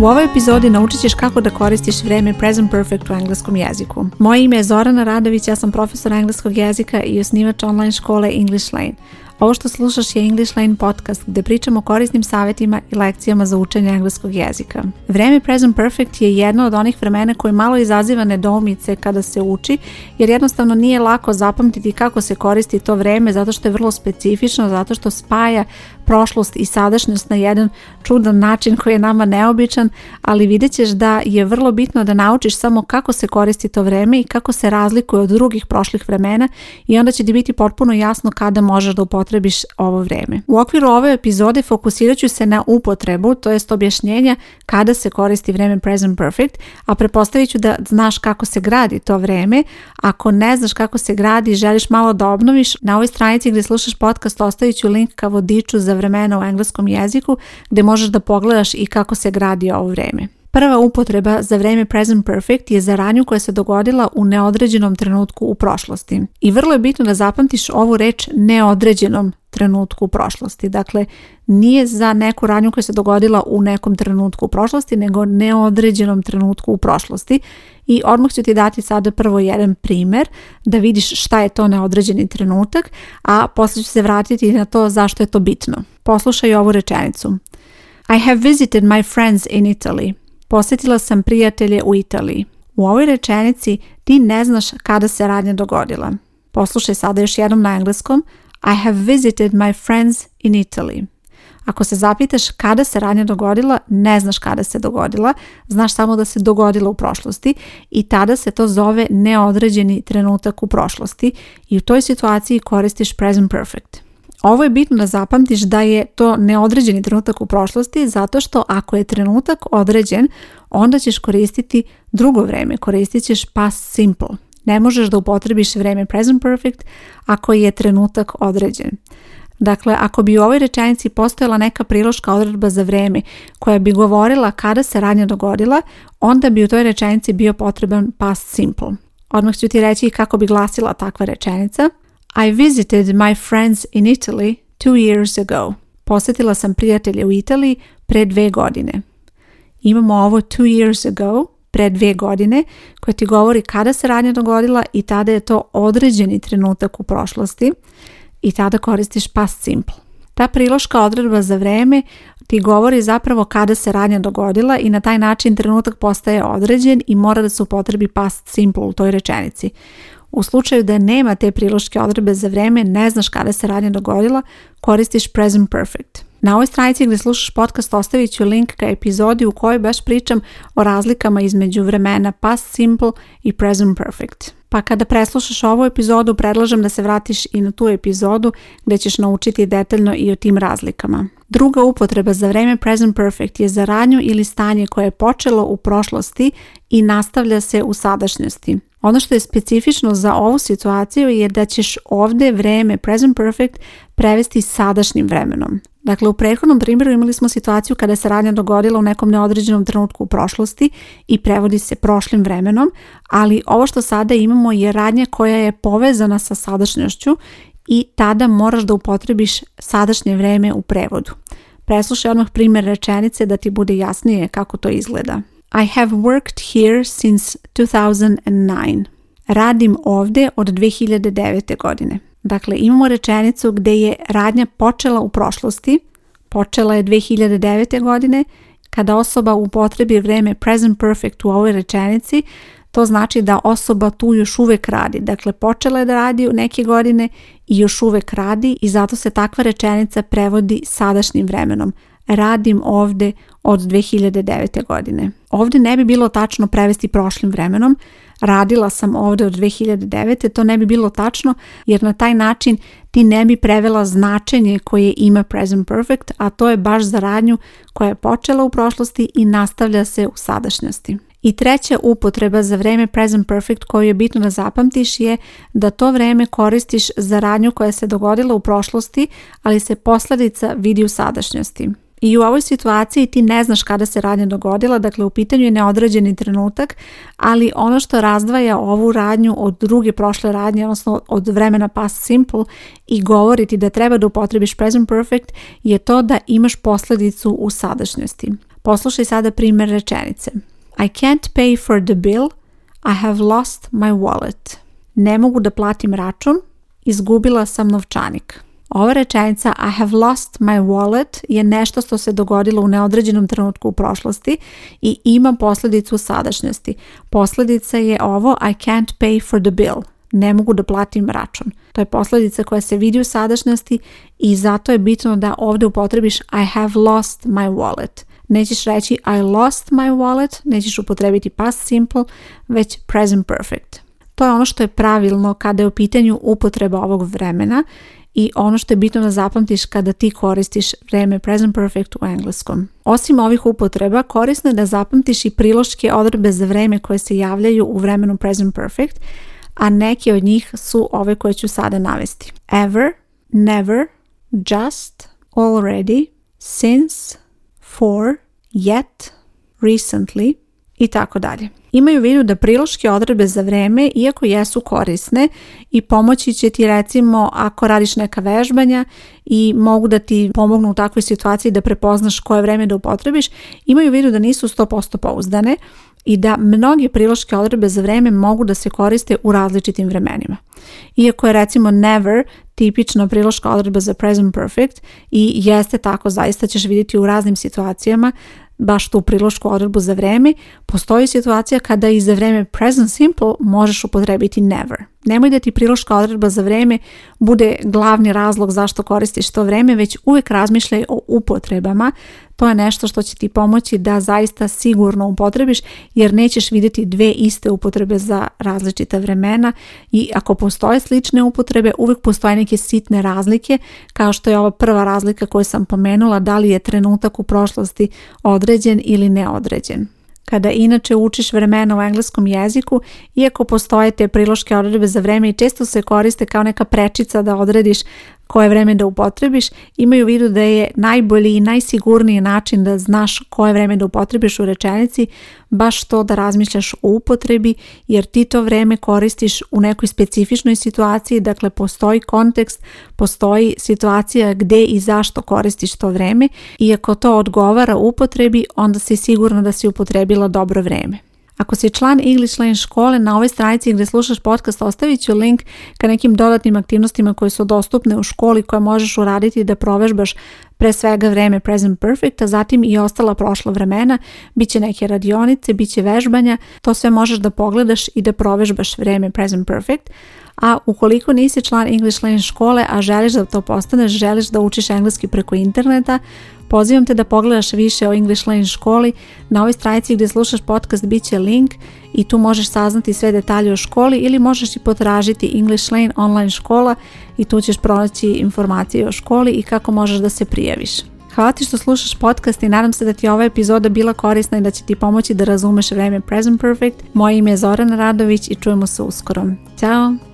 U ovoj epizodi naučit ćeš kako da koristiš vreme Present Perfect u engleskom jeziku. Moje ime je Zorana Radović, ja sam profesor engleskog jezika i osnivač online škole English Lane. Ovo što slušaš je English Line podcast gde pričamo o korisnim savjetima i lekcijama za učenje engleskog jezika. Vreme Present Perfect je jedno od onih vremena koje malo izaziva nedoumice kada se uči jer jednostavno nije lako zapamtiti kako se koristi to vreme zato što je vrlo specifično, zato što spaja prošlost i sadašnjost na jedan čudan način koji je nama neobičan, ali vidjet ćeš da je vrlo bitno da naučiš samo kako se koristi to vreme i kako se razlikuje od drugih prošlih vremena i onda će ti biti potpuno jasno kada možeš da upotrebiš ovo vrijeme. U okviru ove epizode fokusirat ću se na upotrebu, to jest objašnjenja kada se koristi vrijeme present perfect, a prepostavit ću da znaš kako se gradi to vrijeme. Ako ne znaš kako se gradi i želiš malo da obnoviš, na ovoj stranici gdje slušaš podcast ostavit ću link ka vodiču za vremena u engleskom jeziku gdje možeš da pogledaš i kako se gradi ovo vrijeme. Prva upotreba za vrijeme present perfect je za ranju koja se dogodila u neodređenom trenutku u prošlosti. I vrlo je bitno da zapamtiš ovu reč neodređenom trenutku u prošlosti. Dakle, nije za neku ranju koja se dogodila u nekom trenutku u prošlosti, nego neodređenom trenutku u prošlosti. I odmah ću ti dati sada prvo jedan primer da vidiš šta je to neodređeni trenutak, a poslije ću se vratiti na to zašto je to bitno. Poslušaj ovu rečenicu. I have visited my friends in Italy. Posjetila sam prijatelje u Italiji. U ovoj rečenici ti ne znaš kada se radnja dogodila. Poslušaj sada još jednom na engleskom. I have visited my friends in Italy. Ako se zapitaš kada se radnja dogodila, ne znaš kada se dogodila, znaš samo da se dogodila u prošlosti i tada se to zove neodređeni trenutak u prošlosti i u toj situaciji koristiš present perfect. Ovo je bitno da zapamtiš da je to neodređeni trenutak u prošlosti zato što ako je trenutak određen, onda ćeš koristiti drugo vreme, koristit ćeš past simple. Ne možeš da upotrebiš vreme present perfect ako je trenutak određen. Dakle, ako bi u ovoj rečenici postojala neka priloška odredba za vreme koja bi govorila kada se radnja dogodila, onda bi u toj rečenici bio potreban past simple. Odmah ću ti reći kako bi glasila takva rečenica – i visited my friends in Italy two years ago. Posjetila sam prijatelje u Italiji pre dve godine. Imamo ovo two years ago, pre dve godine, koje ti govori kada se radnja dogodila i tada je to određeni trenutak u prošlosti i tada koristiš past simple. Ta priloška odredba za vreme ti govori zapravo kada se radnja dogodila i na taj način trenutak postaje određen i mora da se upotrebi past simple u toj rečenici. U slučaju da nema te priloške odredbe za vreme, ne znaš kada se radnja dogodila, koristiš present perfect. Na ovoj stranici gdje slušaš podcast ostavit ću link ka epizodi u kojoj baš pričam o razlikama između vremena past simple i present perfect. Pa kada preslušaš ovu epizodu, predlažem da se vratiš i na tu epizodu gdje ćeš naučiti detaljno i o tim razlikama. Druga upotreba za vreme present perfect je za radnju ili stanje koje je počelo u prošlosti i nastavlja se u sadašnjosti. Ono što je specifično za ovu situaciju je da ćeš ovdje vreme present perfect prevesti sadašnjim vremenom. Dakle, u prethodnom primjeru imali smo situaciju kada se radnja dogodila u nekom neodređenom trenutku u prošlosti i prevodi se prošlim vremenom, ali ovo što sada imamo je radnja koja je povezana sa sadašnjošću i tada moraš da upotrebiš sadašnje vreme u prevodu. Preslušaj odmah primjer rečenice da ti bude jasnije kako to izgleda. I have worked here since 2009. Radim ovdje od 2009. godine. Dakle, imamo rečenicu gdje je radnja počela u prošlosti, počela je 2009. godine, kada osoba upotrebi vrijeme present perfect u ovoj rečenici, to znači da osoba tu još uvijek radi. Dakle, počela je da radi u neke godine i još uvijek radi i zato se takva rečenica prevodi sadašnjim vremenom radim ovde od 2009. godine. Ovde ne bi bilo tačno prevesti prošlim vremenom, radila sam ovde od 2009. to ne bi bilo tačno jer na taj način ti ne bi prevela značenje koje ima present perfect, a to je baš za radnju koja je počela u prošlosti i nastavlja se u sadašnjosti. I treća upotreba za vreme present perfect koju je bitno da zapamtiš je da to vreme koristiš za radnju koja se dogodila u prošlosti, ali se posledica vidi u sadašnjosti. I u ovoj situaciji ti ne znaš kada se radnja dogodila, dakle u pitanju je neodređeni trenutak, ali ono što razdvaja ovu radnju od druge prošle radnje, odnosno od vremena past simple i govoriti da treba da upotrebiš present perfect je to da imaš posljedicu u sadašnjosti. Poslušaj sada primjer rečenice. I can't pay for the bill, I have lost my wallet. Ne mogu da platim račun, izgubila sam novčanik. Ova rečenica I have lost my wallet je nešto što se dogodilo u neodređenom trenutku u prošlosti i ima posljedicu u sadašnjosti. Posljedica je ovo I can't pay for the bill. Ne mogu da platim račun. To je posljedica koja se vidi u sadašnjosti i zato je bitno da ovdje upotrebiš I have lost my wallet. Nećeš reći I lost my wallet, nećeš upotrebiti past simple, već present perfect. To je ono što je pravilno kada je u pitanju upotreba ovog vremena i ono što je bitno da zapamtiš kada ti koristiš vreme present perfect u engleskom. Osim ovih upotreba, korisno je da zapamtiš i priloške odredbe za vreme koje se javljaju u vremenu present perfect, a neke od njih su ove koje ću sada navesti. Ever, never, just, already, since, for, yet, recently i tako dalje. Imaju vidu da priloške odredbe za vreme, iako jesu korisne i pomoći će ti recimo ako radiš neka vežbanja i mogu da ti pomognu u takvoj situaciji da prepoznaš koje vreme da upotrebiš, imaju vidu da nisu 100% pouzdane i da mnoge priloške odredbe za vreme mogu da se koriste u različitim vremenima. Iako je recimo never tipična priloška odredba za present perfect i jeste tako, zaista ćeš vidjeti u raznim situacijama, baš tu prilošku odredbu za vreme, postoji situacija kada i za vreme present simple možeš upotrebiti never. Nemoj da ti priloška odredba za vreme bude glavni razlog zašto koristiš to vreme, već uvijek razmišljaj o upotrebama. To je nešto što će ti pomoći da zaista sigurno upotrebiš jer nećeš vidjeti dve iste upotrebe za različita vremena i ako postoje slične upotrebe uvijek postoje neke sitne razlike kao što je ova prva razlika koju sam pomenula da li je trenutak u prošlosti određen ili neodređen. Kada inače učiš vremena u engleskom jeziku, iako postoje te priloške odredbe za vreme i često se koriste kao neka prečica da odrediš koje vreme da upotrebiš, imaju u vidu da je najbolji i najsigurniji način da znaš koje vreme da upotrebiš u rečenici, baš to da razmišljaš o upotrebi, jer ti to vreme koristiš u nekoj specifičnoj situaciji, dakle postoji kontekst, postoji situacija gde i zašto koristiš to vreme i ako to odgovara upotrebi, onda si sigurno da si upotrebila dobro vreme. Ako si član English Lane škole, na ovoj stranici gdje slušaš podcast ostavit ću link ka nekim dodatnim aktivnostima koje su dostupne u školi koje možeš uraditi da provežbaš pre svega vreme present perfect, a zatim i ostala prošla vremena, bit će neke radionice, bit će vežbanja, to sve možeš da pogledaš i da provežbaš vreme present perfect. A ukoliko nisi član English Lane škole, a želiš da to postaneš, želiš da učiš engleski preko interneta, Pozivam te da pogledaš više o English Lane školi. Na ovoj stranici gdje slušaš podcast bit će link i tu možeš saznati sve detalje o školi ili možeš i potražiti English Lane online škola i tu ćeš pronaći informacije o školi i kako možeš da se prijaviš. Hvala ti što slušaš podcast i nadam se da ti je ova epizoda bila korisna i da će ti pomoći da razumeš vrijeme Present Perfect. Moje ime je Zoran Radović i čujemo se uskoro. Ćao!